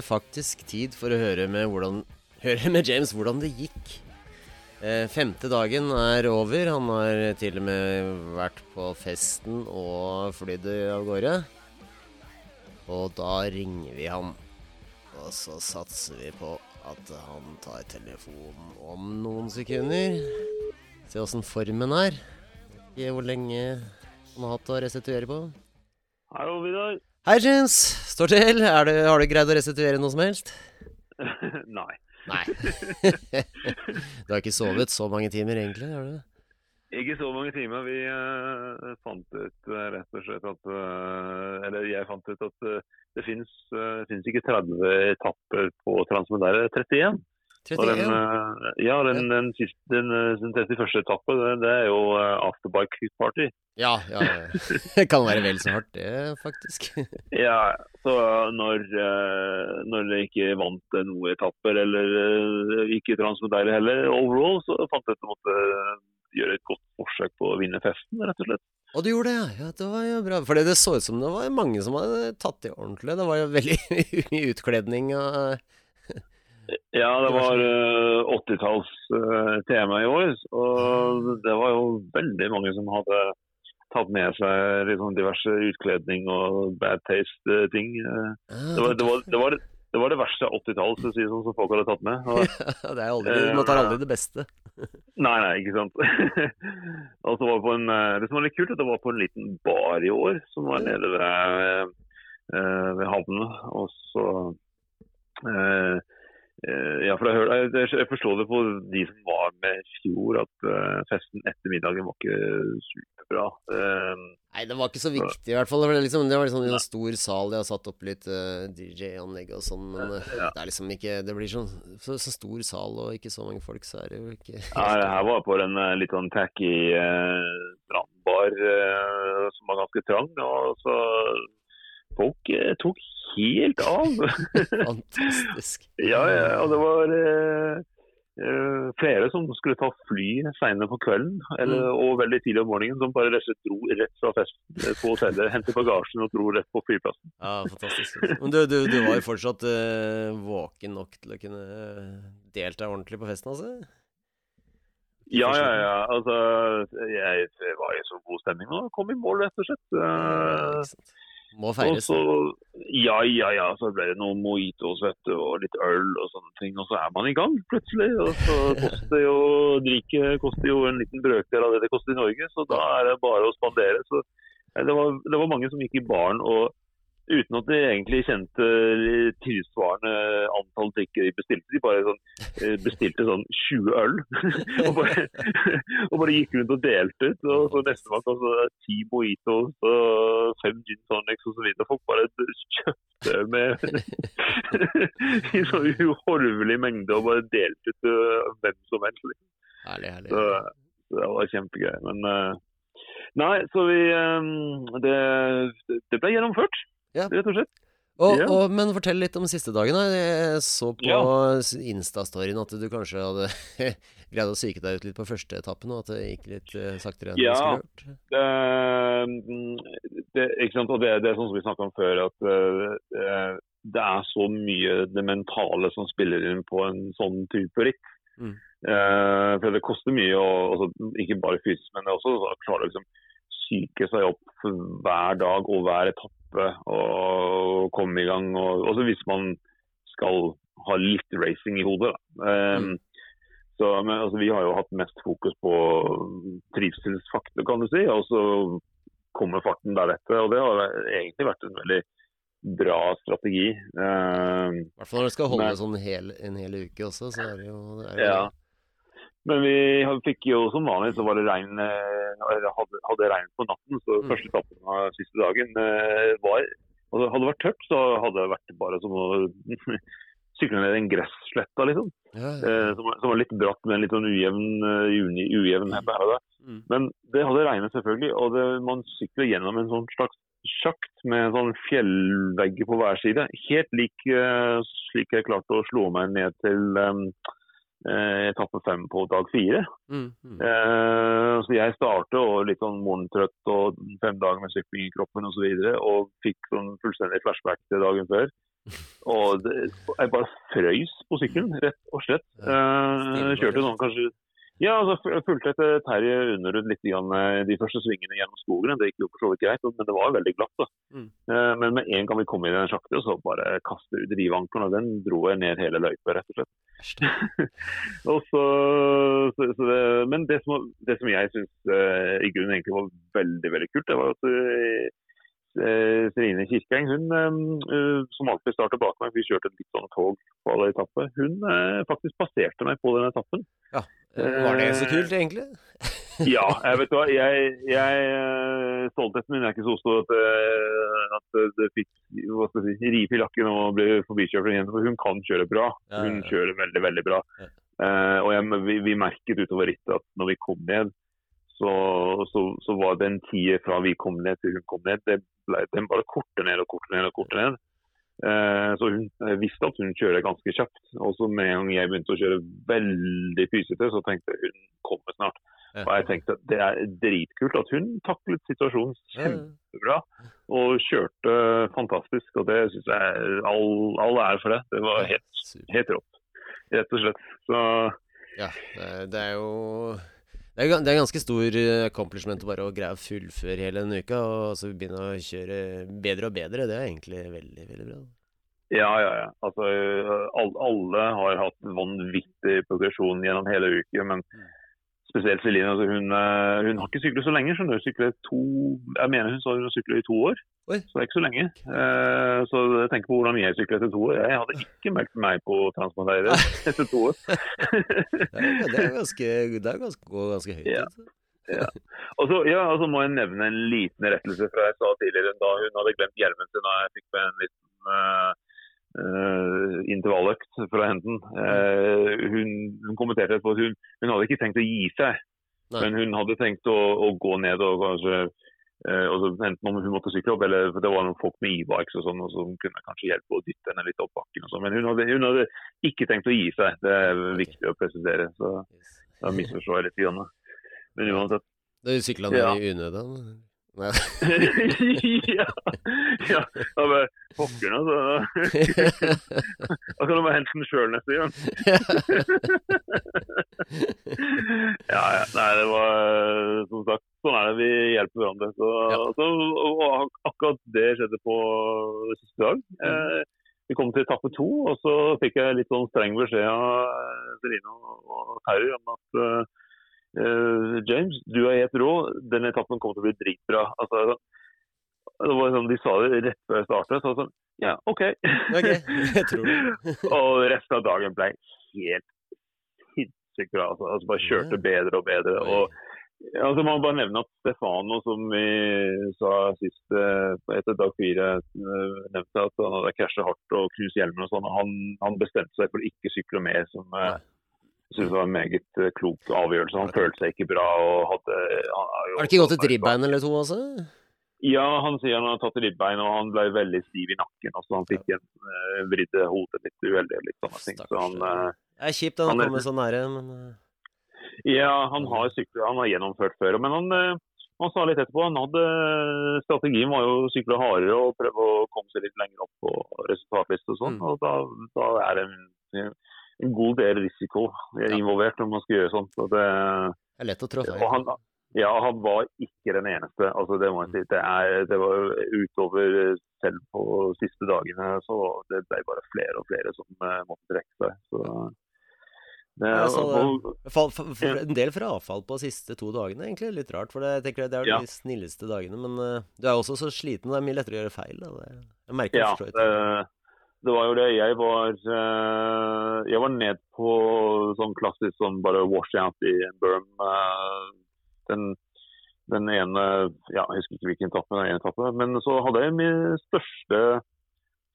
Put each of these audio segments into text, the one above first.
det faktisk tid for å høre med, hvordan, høre med James hvordan det gikk. Eh, femte dagen er over. Han har til og med vært på festen og flydd av gårde. Og da ringer vi han. Og så satser vi på at han tar telefonen om noen sekunder. Se åssen formen er. Ikke hvor lenge han har hatt å restituere på. Hallo, Vidar. Hei, James. Står til. Er du, har du greid å restituere noe som helst? Nei. Nei. du har ikke sovet så mange timer, egentlig? har du det? Ikke så mange timer. Vi uh, fant ut uh, rett og slett at uh, Eller jeg fant ut at det fins ikke 30 etapper på Transmodære 31. 31? Den, ja, den, den, siste, den, den 31. etappe, det, det, er jo afterbike party. Ja, ja, ja. Det kan være vel så hardt, det, faktisk. ja, så når, når jeg ikke vant noen etapper, eller ikke Transmodære heller, overall, så fant jeg ut at jeg måtte gjøre et godt forsøk på å vinne festen, rett og slett. Og du gjorde det, ja. Det var jo bra. For det så ut som det var mange som hadde tatt det ordentlig. Det var jo veldig mye utkledning og Ja, det var uh, 80-talls-tema uh, i år. Og det var jo veldig mange som hadde tatt med seg liksom, diverse utkledning og bad taste-ting. Uh, ah, det, det, det, var, det var det verste 80-talls si, sånn, som folk hadde tatt med. Og, ja, det er aldri, Man tar aldri det beste. nei, nei, ikke sant. og så var på en, eh, det som var litt kult, at det var på en liten bar i år, som var nede ved, ved havnen. Og så Eh, ja, for jeg, forstår det på de som var med i fjor, at uh, festen etter middagen var ikke superbra. Uh, Nei, det var ikke så viktig i hvert fall. Det var liksom, det var liksom en stor sal, de har satt opp litt DJ-anlegg og sånn. Men det er liksom ikke Det blir sånn så, så, stor sal og ikke så mange folk, så er det jo ikke Nei, det her var på en litt sånn tacky strandbar som var ganske trang. og så folk tok helt av. Fantastisk. ja, ja, og det var eh, eh flere som skulle ta fly seinere på kvelden eller, mm. og veldig tidlig om morgenen, som bare rett dro rett fra festen eh, på hotellet, hentet bagasjen og dro rett på flyplassen. Ja, fantastisk. Men du, du, du var jo fortsatt eh, våken nok til å kunne eh, delta ordentlig på festen, altså? Ja, ja, ja. Altså, jeg, var i så god stemning og kom i mål, rett og slett. Uh, må feires. Så, ja, ja, ja. Så ble det noen mojitos og litt øl og sånne ting. Og så er man i gang plutselig. Og så koster jo drikke koster jo en liten brøkdel av det det koster i Norge. Så da er det bare å spandere. Så det var, det var mange som gikk i baren og uten at de egentlig kjente tilsvarende antall drikker de bestilte. De bare sånn, eh, bestilte sånn 20 øl og, bare, og, bare, gikk rundt og delte ut. Og så Nestemann kom så ti mojitos og fem gin tonics osv. Folk bare kjøpte med i så uhorvelig mengde og bare delte ut til hvem som helst. Liksom. Herlig, herlig. Så, så det var kjempegøy. Men uh, Nei, så vi det, det ble gjennomført ja. rett og slett. Og, ja. og, men fortell litt om siste dagen. Da. Jeg så på ja. Insta-storyen at du kanskje hadde greid å psyke deg ut litt på første etappen, og at det gikk litt uh, saktere enn ja, du skulle gjort? Det, det, ikke sant? Og det, det er sånn som vi snakka om før, at uh, det er så mye det mentale som spiller inn på en sånn type ritt. Mm. Uh, for det koster mye, å, altså, ikke bare fysisk, men det er også å klare liksom, psyke seg opp hver dag og hver etappe og komme i gang. Og, også hvis man skal ha litt racing i hodet. Um, så, men, altså, vi har jo hatt mest fokus på trivselsfaktor, kan du si. Og så kommer farten deretter. Og det har egentlig vært en veldig bra strategi. Um, I hvert fall når det skal holde men, sånn hel, en hel uke også, så er det jo, det er jo ja. Men vi fikk jo som vanlig så var det regn, eh, hadde, hadde regn på natten. Så mm. første etappen av siste dagen eh, var altså Hadde det vært tørt, så hadde det vært bare som å sykle ned en gressletta, liksom. Ja, ja. Eh, som, som, var litt bratt med en litt sånn ujevn, ujevn, ujevn her og der. Mm. Men det hadde regnet selvfølgelig, og det, man sykler gjennom en sånn slags sjakt med en sånn fjellvegger på hver side. Helt lik slik jeg klarte å slå meg ned til um, etappe fem på dag fire. Mm, mm. Eh, så jeg startet og litt sånn morgentrøtt og fem dager med sykling i kroppen osv. Og, så og fikk sånn fullstendig flashback til dagen før. Og det, jeg bare frøys på sykkelen, rett og slett. Eh, kjørte sånn kanskje ja, altså fulgte etter Terje Underud litt grann, eh, de første svingene gjennom skogen. Det gikk jo for så vidt greit, men det var veldig glatt. da. Mm. Eh, Men med en gang vi kom inn i den sjakta, så bare kaste ut rivankeren, og den dro jeg ned hele løypa, rett og slett. Så, så, så det, men det som, det som jeg syns uh, i grunnen egentlig var veldig veldig kult, det var at uh, Serine Kirkeng, hun uh, som alltid starter bak meg, vi kjørte et litt sånn tog på alle etapper, hun uh, faktisk passerte meg på den etappen. Ja. Var det så kult, egentlig? Ja, jeg vet hva. Jeg, jeg, eh, stoltheten min er ikke så stor eh, at det fikk hva skal jeg si, ripe i lakken og ble forbikjørt av en jente. For hun kan kjøre bra. Hun kjører veldig, veldig bra. Eh, og jeg, vi, vi merket utover rittet at når vi kom ned, så, så, så var den tida fra vi kom ned til hun kom ned, det ble, den bare korte ned og korte ned og korte ned. Uh, så hun jeg visste at hun kjører ganske kjapt. Og så med en gang jeg begynte å kjøre veldig pysete, så tenkte jeg hun kommer snart. Og jeg tenkte at det er dritkult at hun taklet situasjonen kjempebra. Og kjørte fantastisk. Og det syns jeg all, all ære for det. Det var helt, helt rått, rett og slett. Så Ja, det er, jo det er, det er ganske stor eh, accomplishment bare å greie å fullføre hele denne uka, og så begynne å kjøre bedre og bedre. Det er egentlig veldig, veldig bra. ja, ja, ja. Altså, alle har hatt vanvittig progresjon gjennom hele uken. Men spesielt Celine. Altså, hun, eh, hun har ikke syklet så lenge. Hun syklet to, Jeg mener hun sa hun syklet i to år. Oi. Så det er ikke så lenge. Uh, så jeg tenker på hvordan jeg syklet etter to år. Jeg hadde ikke meldt meg på Transmonteider etter to år. Det er, det er ganske, det er ganske, ganske høyt. Ja. ja. Og så ja, altså må jeg nevne en liten rettelse fra jeg sa tidligere da hun hadde glemt hjelmen sin da jeg fikk med en liten uh, intervalløkt fra henten. Uh, hun, hun kommenterte etterpå at hun, hun hadde ikke tenkt å gi seg, Nei. men hun hadde tenkt å, å gå ned og kanskje uh, og Enten om hun måtte sykle opp, eller for det var noen folk med e-bikes og sånn, som kunne kanskje hjelpe å dytte henne litt opp bakken. og sånn. Men hun hadde, hun hadde ikke tenkt å gi seg. Det er viktig å presisere. så. Da misforstår jeg litt. Grann. Men uansett. Du sykla ned Ja. i unøda? Ja, ja. Da bare Pokker, altså. Da kan du bare hente den sjøl neste gang. ja, ja. Nei, det var som sagt Sånn er det. Vi hjelper hverandre. Så, Ja. så, og ak- akkurat det skjedde på siste dag. Eh, vi kom til etappe to, og så fikk jeg litt sånn streng beskjed av Celine og og Terry om at eh, eh, James, du er helt rå. Den etappen kommer til å bli dritbra. Altså, det var sånn, De sa det rett før jeg startet. Så sånn, ja, OK. Ok, jeg tror det. og resten av dagen ble helt sinnssykt bra. Altså, altså bare kjørte bedre og bedre. Og altså Man bare nevne at Stefano, som vi sa sist eh, etter dag fire, eh, nevnte at han hadde krasjet hardt og knust hjelmen og sånn. Han, han bestemte seg for å ikke sykle mer, som Nei. Jeg synes var en meget eh, klok avgjørelse. Han følte seg ikke bra og hadde Har det ikke gått et ribbein eller to altså? Ja, han sier han har tatt ribbein, og han ble veldig stiv i nakken. Altså, han fikk en uh, vridde hodet litt uheldig og litt sånne ting. Så han, uh, Det er kjipt han Han er- kommer så nære, men eh, Ja, han har syklet, han har gjennomført før. Men han, uh, han sa litt etterpå han hadde strategien var jo å sykle hardere og prøve å komme seg litt lenger opp på resultatliste og sånn. Mm. Og da, da er det en, god del risiko involvert når man skal gjøre sånt. Så det, det er lett å trå feil. han, ja, han var ikke den eneste. Altså, det må jeg si. Det, er, det var utover selv på siste dagene, så det ble bare flere og flere som uh, måtte trekke seg. Så, det, Ja, så og- Fall, for, for en del frafall på de siste to dagene, egentlig. Litt rart, for det, jeg tenker det er Ja. de snilleste dagene. Men uh, du er også så sliten, det er mye lettere å gjøre feil. Da. Det, jeg merker Ja, det. Det, var jo det. Jeg var, eh, jeg var ned på sånn klassisk sånn bare washout i Burm. eh, Den, den ene ja, Jeg husker ikke hvilken etappe, den ene etappe, men så hadde jeg min største,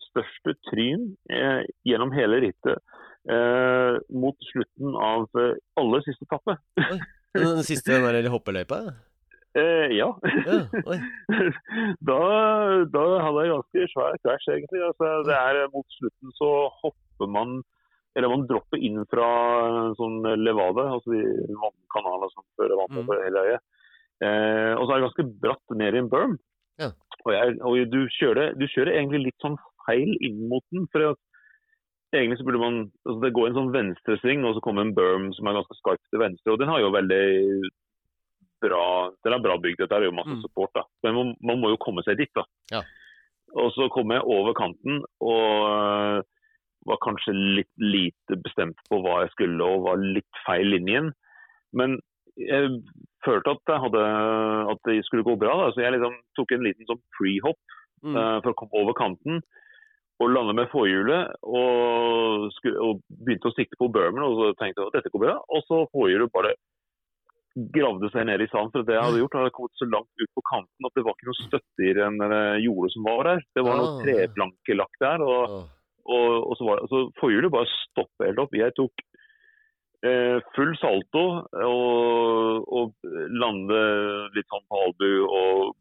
største tryn eh, gjennom hele rittet eh, mot slutten av eh, aller siste etappe. Den siste, den der hoppeløypa? Eh, ja. Ja, da, da hadde jeg ganske svær krasj, egentlig. Altså, det er eh, Mot slutten så hopper man Eller man dropper inn fra sånn levade, altså de vannkanalene som fører vann Mm. over hele øyet. Eh, og så er det ganske bratt ned i en berm. Ja. Og, jeg, og du, kjører, du kjører egentlig litt sånn feil inn mot den. for at Egentlig så burde man altså Det går en sånn venstresving, og så kommer en berm som er ganske skarp til venstre. og Den har jo veldig bra det bra bygd. Dette er jo masse Mm. support. da. Men man, man må jo komme seg dit. da. Ja. Og så kom jeg over kanten og øh, var kanskje litt lite bestemt på hva jeg skulle, og var litt feil linjen. Men jeg følte at, jeg hadde, at det skulle gå bra. Da. Så jeg liksom tok en liten sånn pre-hopp Mm. uh, for å komme over kanten. Og lande med forhjulet og, og begynte å sikte på bermen. Og så tenkte jeg at dette går bra. Og så forhjulet bare gravde seg ned i sanden. For det jeg hadde gjort, hadde kommet så langt ut på kanten at det var ikke noe støtte i den eh, jordet som var der. Det var Ah. noe treplanke lagt der. og og, og så var det, altså Forhjulet bare stoppet helt opp. Jeg tok eh, full salto og, og landet litt sånn på albu og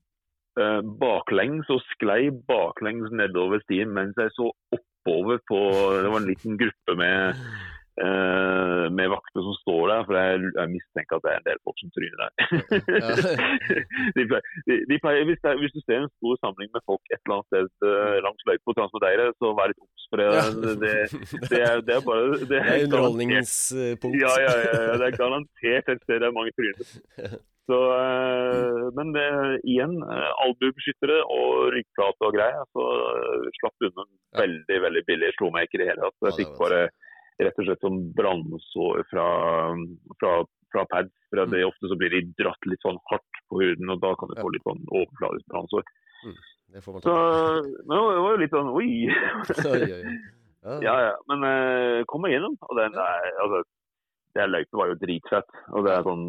eh, baklengs og sklei baklengs nedover stien mens jeg så oppover på Det var en liten gruppe med med vakter som står der, for jeg, jeg mistenker at det er en del folk som tryner der. de pleier, de, de pleier, hvis, det, hvis du ser en stor samling med folk et eller annet sted eh, langs løypa på Transmodeire, så vær litt obs. For det, det, er, det er bare Det er underholdningspunkt. ja, ja, ja, ja, det er garantert et sted det er mange tryner. Så, eh, men det, igjen, eh, albuebeskyttere og ryggplate og greier, så eh, slapp unna veldig veldig billig. Slo meg ikke i det hele tatt. Jeg fikk bare rett og slett sånn brannsår fra, fra, fra pads. Mm. det, ofte så blir de dratt litt sånn hardt på huden, og da kan du få litt sånn overfladisk brannsår. Det får man Så men det var jo litt sånn oi! Oi, oi. Ja. Ja, ja. Men uh, kom meg gjennom. Og den altså, det løypet var jo dritfett. Og det er sånn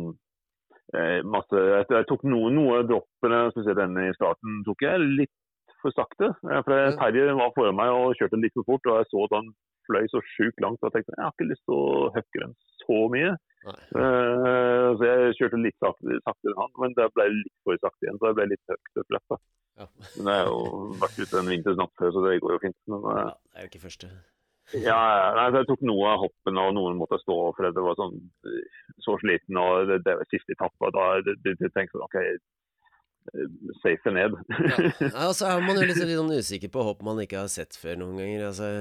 eh, masse Jeg, tok noen, noe droppene, spesielt denne i starten, tok jeg litt for sakte. Eh, For Terje var foran meg og kjørte litt for fort, og jeg så at han fløy så sjukt langt. at jeg tenkte jeg har ikke lyst til å høkke den så mye. Eh, så jeg kjørte litt saktere, saktere enn han, men det ble litt for sakte igjen. Så jeg ble litt høyt og lett, da. Ja. Men jeg har jo vært ute en vinters natt før, så det går jo fint. Men, uh, ja, det er jo ikke første. ja, nei, jeg tok noe av hoppene, og noen måtte stå for det var sånn så sliten. og Det, det var siste etappe, da det, det, det tenkte jeg OK, eh, safe ned. Ja. Så er man jo litt, litt sånn usikker på hopp man ikke har sett før noen ganger. Altså,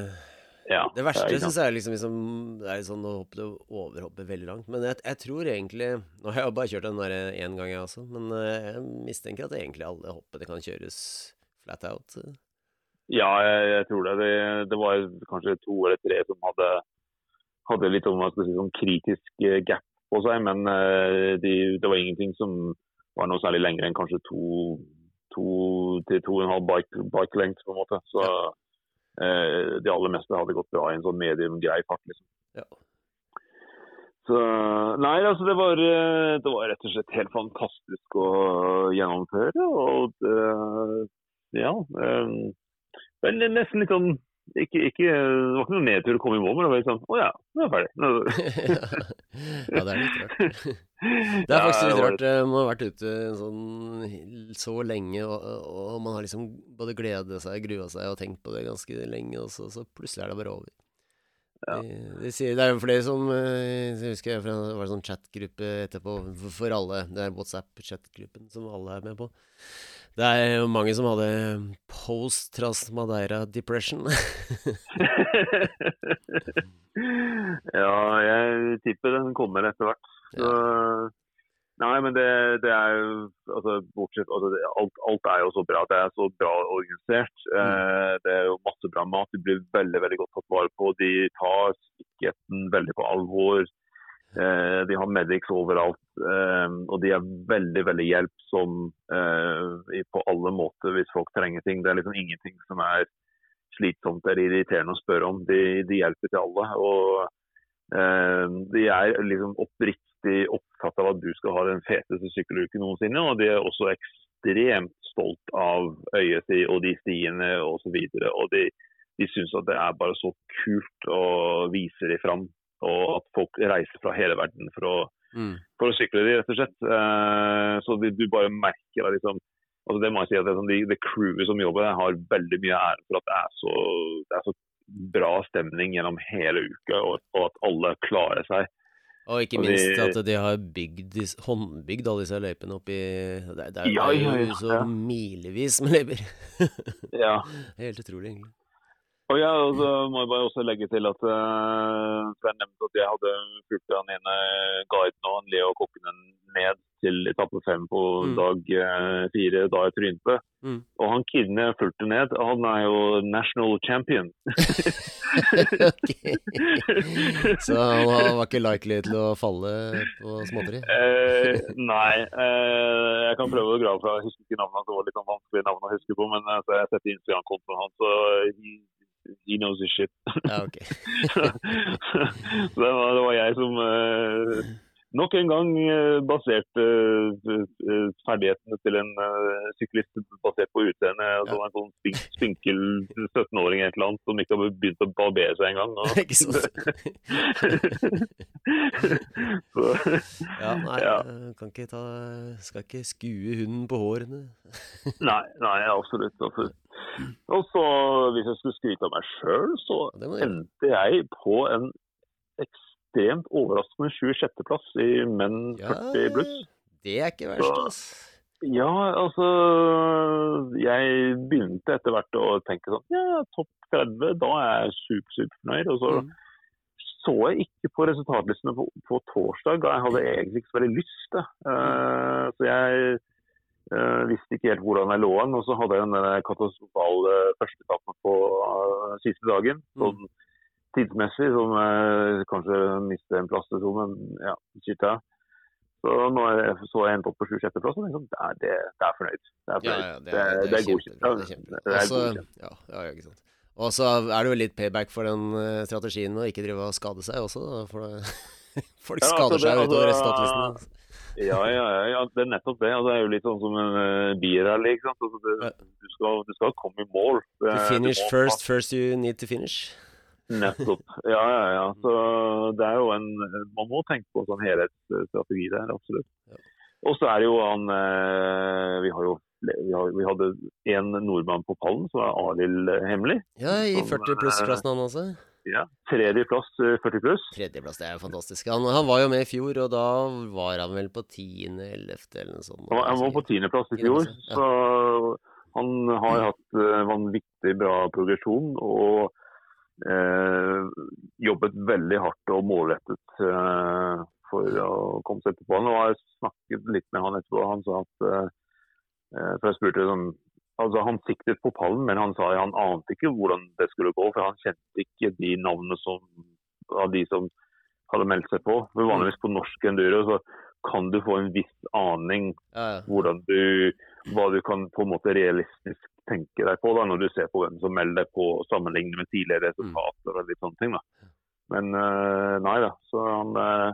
ja, det verste ja, syns jeg er liksom, liksom Det er sånn å hoppe, overhoppe veldig langt. Men jeg, jeg tror egentlig Nå har jeg bare kjørt den der én gang, jeg også. Men eh, jeg mistenker at egentlig alle hoppene kan kjøres flat out. Ja, jeg, jeg tror det. det. Det var kanskje to eller tre som hadde, hadde litt om, si, sånn kritisk eh, gap på seg, men eh, de, det var ingenting som var noe særlig lenger enn kanskje to, to til to og en halv bike, bike length, på en måte. Så eh, de aller meste hadde gått bra i en sånn medium grei fart. liksom. Ja. Så, nei, altså det var, eh, det var rett og slett helt fantastisk å gjennomføre. Og det, ja eh, Det er nesten litt sånn ikke, ikke, Det var ikke noen nedtur å komme i mål, men det var litt sånn Å ja, nå er jeg ferdig. ja, det er litt rart. Det er faktisk litt rart. eh, Man har vært ute sånn så lenge, og, og man har liksom både gledet seg, grua seg og tenkt på det ganske lenge, og så, så plutselig er det bare over. Ja. De, de det er jo flere som eh, Jeg husker jeg fra, det var en sånn chatgruppe etterpå for alle. Det er WhatsApp-chatgruppen som alle er med på. Det er jo mange som hadde post Tras Madeira depression. ja, jeg tipper den kommer etter hvert. Så, Nei, men det, det er jo altså, bortsett, altså, alt, alt er jo så bra. Det er så bra organisert. Eh, det er jo masse bra mat. De blir veldig veldig godt tatt vare på. De tar sikkerheten veldig på alvor. Eh, de har medics overalt. Eh, og de er veldig veldig hjelpsom eh, på alle måter hvis folk trenger ting. Det er liksom ingenting som er slitsomt eller irriterende å spørre om. De, de hjelper til alle. og eh, De er liksom oppriktig opptatt av at du skal ha den feteste sykkeluken noensinne. Og de er også ekstremt stolt av øyet sitt og de stiene osv. De, de syns at det er bare så kult å vise dem fram. Og at folk reiser fra hele verden for å, Mm. for å sykle de, rett og slett. Eh, så de, du bare merker da, liksom altså det må jeg si at det, sånn, de, det crewet som jobber der, har veldig mye ære for at det er så, det er så bra stemning gjennom hele uka, og, og at alle klarer seg. Og ikke minst at de har bygd, håndbygd alle disse løypene oppi Det, det er Ja, jo ja, ja, så milevis med løyper. Ja, Helt utrolig, egentlig. Og ja, og så må jeg bare også legge til at uh, jeg nevnte at jeg hadde fulgt han ene guiden og Leo Kokkenen ned til etappe fem på Mm. dag uh, fire, da jeg trynte. Mm. Og han kiden jeg fulgte ned, han er jo national champion. Så han var ikke likely til å falle på småtteri? uh, nei, Uh, jeg kan prøve å grave fra Jeg husker ikke navnet hans, det var litt sånn vanskelig navn å huske på. Men jeg har sett Instagram-kontoen hans, så he, knows his shit. Ja, ok. så det var, det var jeg som eh, nok en gang eh, baserte eh, ferdighetene til en syklist basert på utseende. Altså, en sånn spink, spinkel 17-åring et eller annet som ikke har begynt å barbere seg engang. Ikke så, Ja, nei, Ja. kan ikke ta Skal ikke skue hunden på hårene. Nei, nei, absolutt. absolutt. Og så, hvis jeg skulle skryte av meg sjøl, så Ja, endte jeg på en ekstremt overraskende 26.-plass i menn 40 pluss. det er ikke verst, ass. Ja, altså Jeg begynte etter hvert å tenke sånn Ja, topp 30, da er jeg super, superfornøyd. Og så Mm. så jeg ikke på resultatlistene på, på torsdag, da jeg hadde egentlig ikke så veldig lyst. Eh, så jeg eh, visste ikke helt hvordan jeg lå an. Og så hadde jeg den katastrofale førsteetappen på uh, siste dagen. Sånn tidsmessig, som jeg kanskje mistet en plass til, to, men ja, shit ja. Så nå jeg så jeg endt opp på 26.-plass, og jeg sånn, det, er- det, det er fornøyd. Det er Ja, fornøyd. ja, det, er- det er godkjent. Det er er Altså, godkjent. ja, ja, ja, ikke sant. Og så er det jo litt payback for den eh, strategien å ikke drive og skade seg også, da, for folk Ja, skader altså, det- seg utover altså, resultatlistene. Ja, ja, ja, det er nettopp det. Altså, det er jo litt sånn som en uh, birally. Altså, du, skal, du skal komme i mål. Det, To finish mål. må- first, first you need to finish. Nettopp. Ja, ja, ja. Så det er jo en Man må tenke på sånn helhetsstrategi der, absolutt. Og så er det jo han uh, Vi har jo vi, har, vi hadde en nordmann på pallen, som er Arild Hemli. Ja, i Sånn, 40 pluss-klassen han også. Ja. Tredjeplass eh, 40 pluss. Tredjeplass, det er fantastisk. Han, han var jo med i fjor, og da var han vel på tiende, ellevte eller noe sånt. Han var, han var på tiendeplass i fjor, ja. så han har hatt eh, vanvittig bra progresjon. og eh, jobbet veldig hardt og målrettet eh, for å komme seg på Nå har jeg snakket litt med han etterpå. Han sa at eh, eh, For jeg spurte sånn Altså, Han siktet på pallen, men han sa han ante ikke hvordan det skulle gå. For han kjente ikke de navnene som, av de som hadde meldt seg på. For Vanligvis på norsk enduro så kan du få en viss aning hvordan du, hva du kan på en måte realistisk tenke deg på da, når du ser på hvem som melder deg på og sammenligner med tidligere resultater og litt sånne ting. da. Men eh, nei da. Så han eh,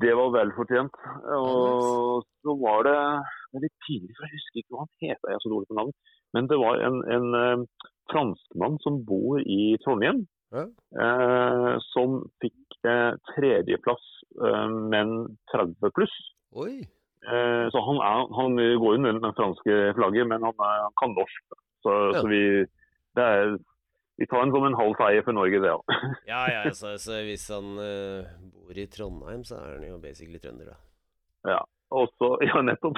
Det var vel fortjent. Og så var det litt pinlig, for jeg husker ikke hva han het. Jeg er så dårlig på navn. Men det var en, en eh, franskmann som bor i Trondheim, Ja. eh, som fikk eh, tredjeplass, eh, men 30 pluss. Oi. Eh, så han, er, han går under det franske flagget, men han, er, han kan norsk. Så, Ja. så vi, det er, vi tar en som en halv seier for Norge, det òg. Ja, ja, altså, så hvis han eh, bor i Trondheim, så er han jo basically trønder, da. Ja. Og så, ja, nettopp.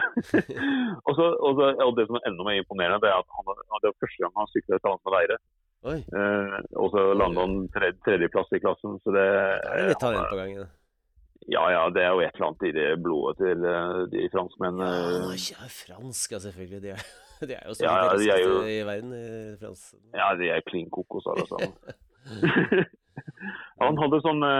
og, så, og, det som er enda mer imponerende, det er at han, det er første gang han sykler et annet leire. Eh, og så lander han tredje, tredjeplass i klassen. Så det, Da er det litt talent på gang. Ja, ja, det er jo et eller annet i det blodet til eh, de franskmennene. Ja, ja, fransk, ja, selvfølgelig. De er, de er jo så Ja, ja, de er jo- i verden, eh, frans. Ja, de er klin kokos alle sammen. Han hadde sånne,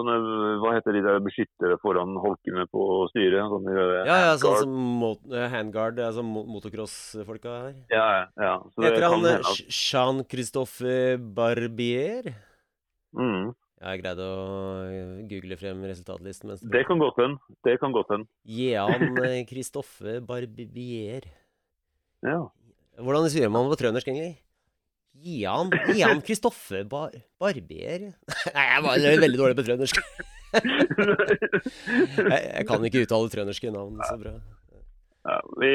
sånne Hva heter de der beskyttere foran holkene på styret? Sånne, Ja, ja, sånn som mot, eh, handguard, altså motocross-folka her. ja, ja. Så Heter han eh, Jean-Christophe Barbier? mm, Jeg greide å eh, google frem resultatlisten. Mens Det kan godt hende. Det kan godt hende. Jean eh, Christophe Barbier. Ja. Hvordan sier man det på trøndersk, egentlig? Jan han Kristoffer Bar Barber Nei, jeg var veldig dårlig på trøndersk. Jeg, jeg kan ikke uttale trønderske navn så bra. ja, vi,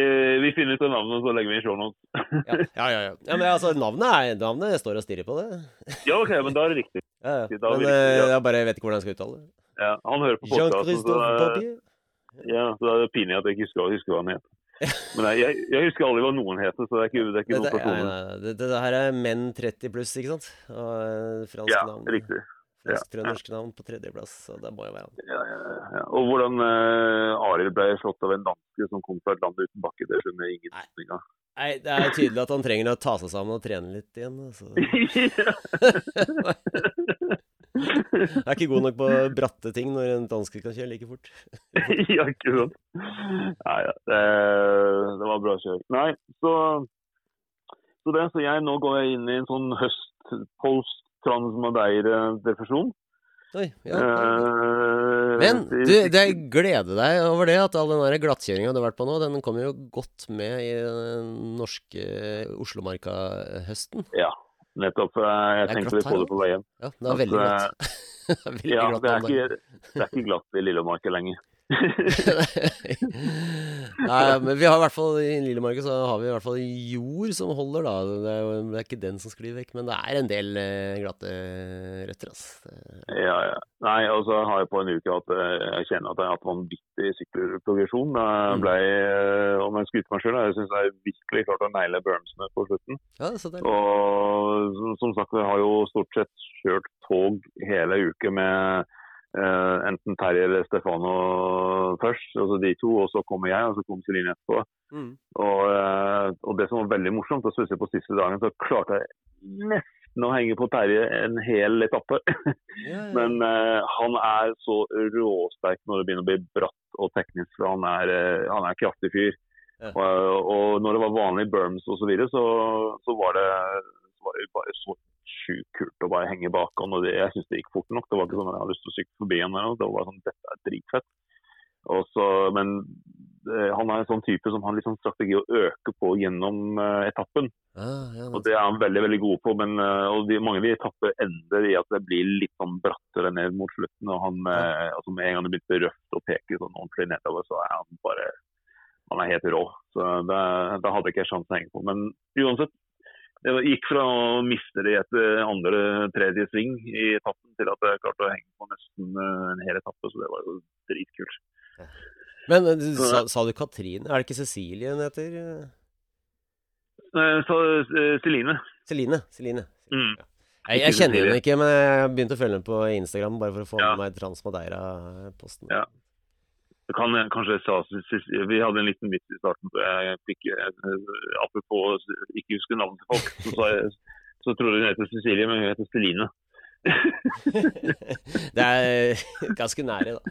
vi finner ut av navnet, så legger vi i shownotes. Ja, ja, ja. ja. ja men altså, navnet, er, navnet står og stirrer på det. Ja, OK, men da er det riktig. Ja, ja. Men riktig, eh, ja. jeg bare vet ikke hvordan jeg skal uttale det. Ja, han hører på podkasten, så, Barbier? ja, så er det pinlig at jeg ikke husker, husker hva han heter. Men jeg, jeg, jeg husker aldri hva noen het, så det er ikke, det er ikke noen personer. nei, det, det her er menn 30 pluss, ikke sant? Og eh, fransk Ja, navn. riktig. Ja, Fransk-trøndersk navn på tredjeplass, så det må jo være han. Ja, ja, ja. Og hvordan uh, Arild ble slått av en danske som kom fra et land uten bakke, det skjønner jeg ingen ingenting av. Nei, det er tydelig at han trenger å ta seg sammen og trene litt igjen. Altså. Jeg er ikke god nok på bratte ting når en danske kan kjøre like fort. ja, ikke sant? Nei, ja. Det, det var bra kjøring. Nei, så, så det, så jeg nå går jeg inn i en sånn høst post transmadeire-depresjon. Oi, ja. Eh, Men du, det gleder deg over det at all den glattkjøringa du har vært på nå, den kommer jo godt med i den norske Oslomarka-høsten. Ja, nettopp. Jeg tenkte vi på det på vei hjem. Ja, det er veldig eh, glatt. Ja, det er ikke, det er ikke glatt i Lillemarka lenger. Nei, men vi har i hvert fall i Lillemarka så har vi i hvert fall jord som holder, da. Det er, jo, det er ikke den som sklir vekk, men det er en del eh, glatte røtter, altså. Ja, ja. Nei, og så har jeg på en uke at eh, jeg kjenner at jeg har hatt vanvittig sykkelprogresjon. Jeg Mm. ble, mm. om jeg skryter meg sjøl, jeg syns jeg virkelig klarte å naile bermsene på slutten. Ja, så det er Og som- sagt, jeg har jo stort sett kjørt tog hele uke med eh, enten Terje eller Stefano først, altså de to, og så kommer jeg, og så kommer Celine etterpå. mm. Og, eh, og det som var veldig morsomt, og spesielt på siste dagen, så klarte jeg nesten å henge på Terje en hel etappe. Yeah. Men uh, han er så råsterk når det begynner å bli bratt og teknisk, for han er, uh, han er kraftig fyr. Yeah. Og, og når det var vanlig berms osv., så, videre, så, så, var det, så var det bare så sjukt kult å bare henge bak han. Og det, jeg syns det gikk fort nok. Det var ikke sånn at jeg hadde lyst til å sykle forbi han. Det var sånn, dette er dritfett. Så, men eh, han er en sånn type som har litt sånn strategi å øke på gjennom uh, etappen. Ah, ja, Og Det er han veldig veldig god på. men uh, de, Mange av de etapper ender i at det blir litt sånn brattere ned mot slutten. og han, uh, altså Med en gang det begynte røft og peker sånn ordentlig nedover, så er han bare han er helt rå. Så det, Da hadde jeg ikke sjanse å henge på. Men uansett, det gikk fra å miste det i et eh, andre-tredje sving i etappen, til at jeg klarte å henge på nesten eh, en hel etappe. Så det var jo dritkult. Men eh, sa, sa du Katrine? Er det ikke Cecilie hun heter? Så Celine. Celine. Celine. Mm. Jeg, jeg kjenner henne ikke, men jeg begynte å følge henne på Instagram bare for å få Ja. med meg Transmadeira-posten. Ja. Det kan jeg kanskje sa, Vi hadde en liten vits i starten. Jeg fikk, eh, apropos ikke huske navnet til folk, så, sa jeg, så trodde hun heter Cecilie, men hun heter Celine. det er ganske nære, da.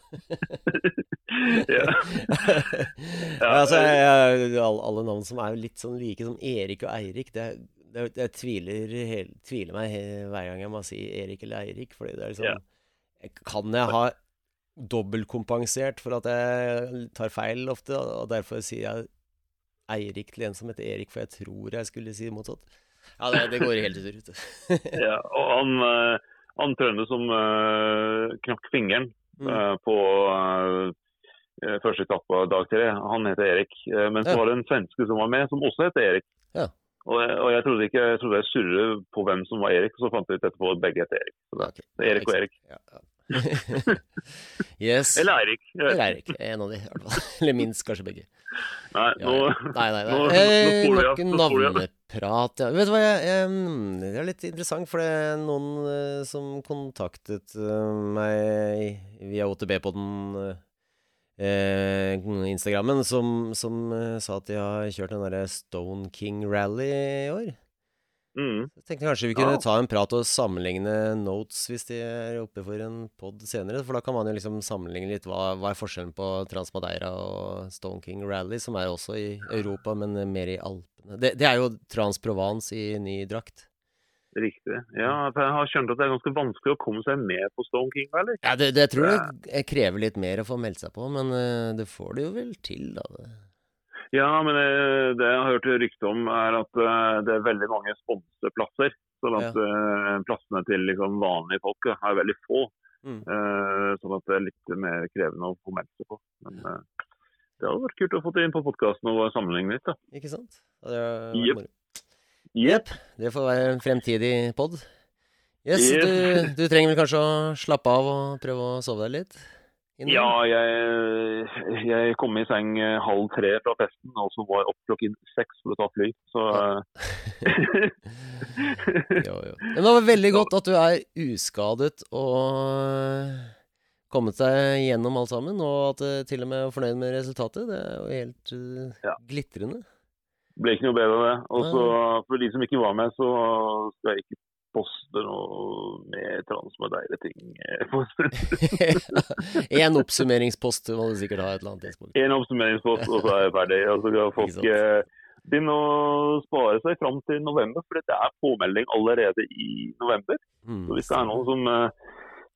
ja. ja, altså, jeg, alle, alle navn som er litt sånn like som Erik og Eirik, det, det, jeg tviler, hel, tviler meg hver gang jeg må si Erik eller Eirik. Fordi det er liksom Ja. Kan jeg ha dobbeltkompensert for at jeg tar feil ofte, og derfor sier jeg Eirik til en som heter Erik, for jeg tror jeg skulle si motsatt. Ja, det, det går helt ut ja. Og han, eh, han trønder som uh, knakk fingeren Mm. uh, på uh, første etappe dag tre. Han heter Erik. Men så Ja. var det en svenske som var med, som også heter Erik. Ja. Og, jeg- og jeg trodde ikke, jeg trodde jeg surret på hvem som var Erik, og så fant jeg ut etterpå at begge heter Erik. Så det, okay. er Erik og Erik. Ja, ja. yes. Eller Eirik. Eller. Eirik. En av de, i hvert fall. Eller minst kanskje begge. Nei, Ja, nå. Nei, nei, nei. Eh, nok navneprat. Ja. Vet du hva, jeg, jeg, det er litt interessant, for det er noen eh, som kontaktet eh, meg via OTB-podden eh, Instagrammen, som, som eh, sa at de har kjørt den derre Stone King Rally i år. Mm, Jeg tenkte kanskje vi kunne Ja. ta en prat og sammenligne notes hvis de er oppe for en pod senere. For da kan man jo liksom sammenligne litt hva, hva er forskjellen på Transmadeira og Stone King Rally, som er også i Europa, men mer i Alpene. Det, det er jo Transprovence i ny drakt. riktig. Ja, for jeg har skjønt at det er ganske vanskelig å komme seg med på Stone King Rally. Ja, det, det tror jeg krever litt mer å få meldt seg på, men eh, det får du jo vel til, da. Ja, men det, det jeg har hørt rykte om, er at eh, det er veldig mange sponseplasser. Sånn at eh, plassene til liksom, vanlige folk eh, er veldig få. Mm. Eh, sånn at det er litt mer krevende å få meldt seg på. Men eh, det hadde vært kult å få det inn på podkasten og sammenligne litt. da. Ikke sant? Det er Yep. Det får være en fremtidig pod. Yes, yep. du, du trenger vel kanskje å slappe av og prøve å sove deg litt? Innimellom? Ja, jeg, jeg kom i seng eh, halv tre fra festen, og så var jeg opp klokken seks for å ta fly. Så eh, Jo, jo. Men det var veldig godt at du er uskadet og kommet deg gjennom alt sammen, og at du til og med er fornøyd med resultatet. Det er jo helt uh, Ja. glitrende. ble ikke noe bedre av det. Og så for de som ikke var med, så skal jeg ikke poste noe med transmoderne ting. eh, på stund. en oppsummeringspost må du sikkert ha et eller annet tidspunkt. En oppsummeringspost, og så er jeg ferdig. Så kan folk eh, begynne å spare seg fram til november, for det er påmelding allerede i november. Mm. Så hvis det er noen som eh,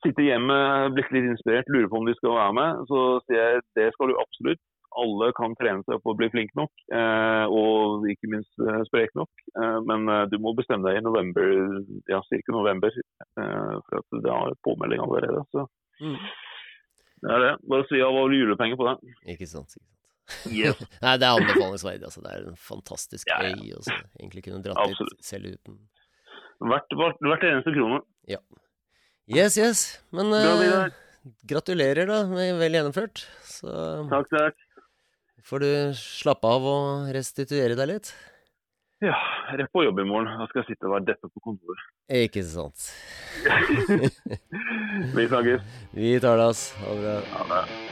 sitter hjemme, blitt litt inspirert, lurer på om de skal være med, så sier jeg det skal du absolutt. Alle kan trene seg på å bli flink nok, eh, og ikke minst eh, sprek nok. Eh, men du må bestemme deg i november, ja, ca. november, eh, for at det har påmelding allerede. Så Mm. det er det. Bare si av alle julepenger på det. Ikke sant. Ikke sant. Yes. Nei, det er anbefalingsverdig. Altså. Det er en fantastisk Ja, ja. øy. Også. egentlig kunne dratt Absolutt. selv uten. Hvert, hvert, hvert eneste krone. Yes, yes. Men Bra, gratulerer, da, med vel gjennomført. Så Takk, takk. Får du slappe av og restituere deg litt. Ja, rett på jobb i morgen. Da skal jeg sitte og være deppe på kontoret. Ikke sant. Vi snakkes. Vi tar det, ass. Ha det bra. Ha det.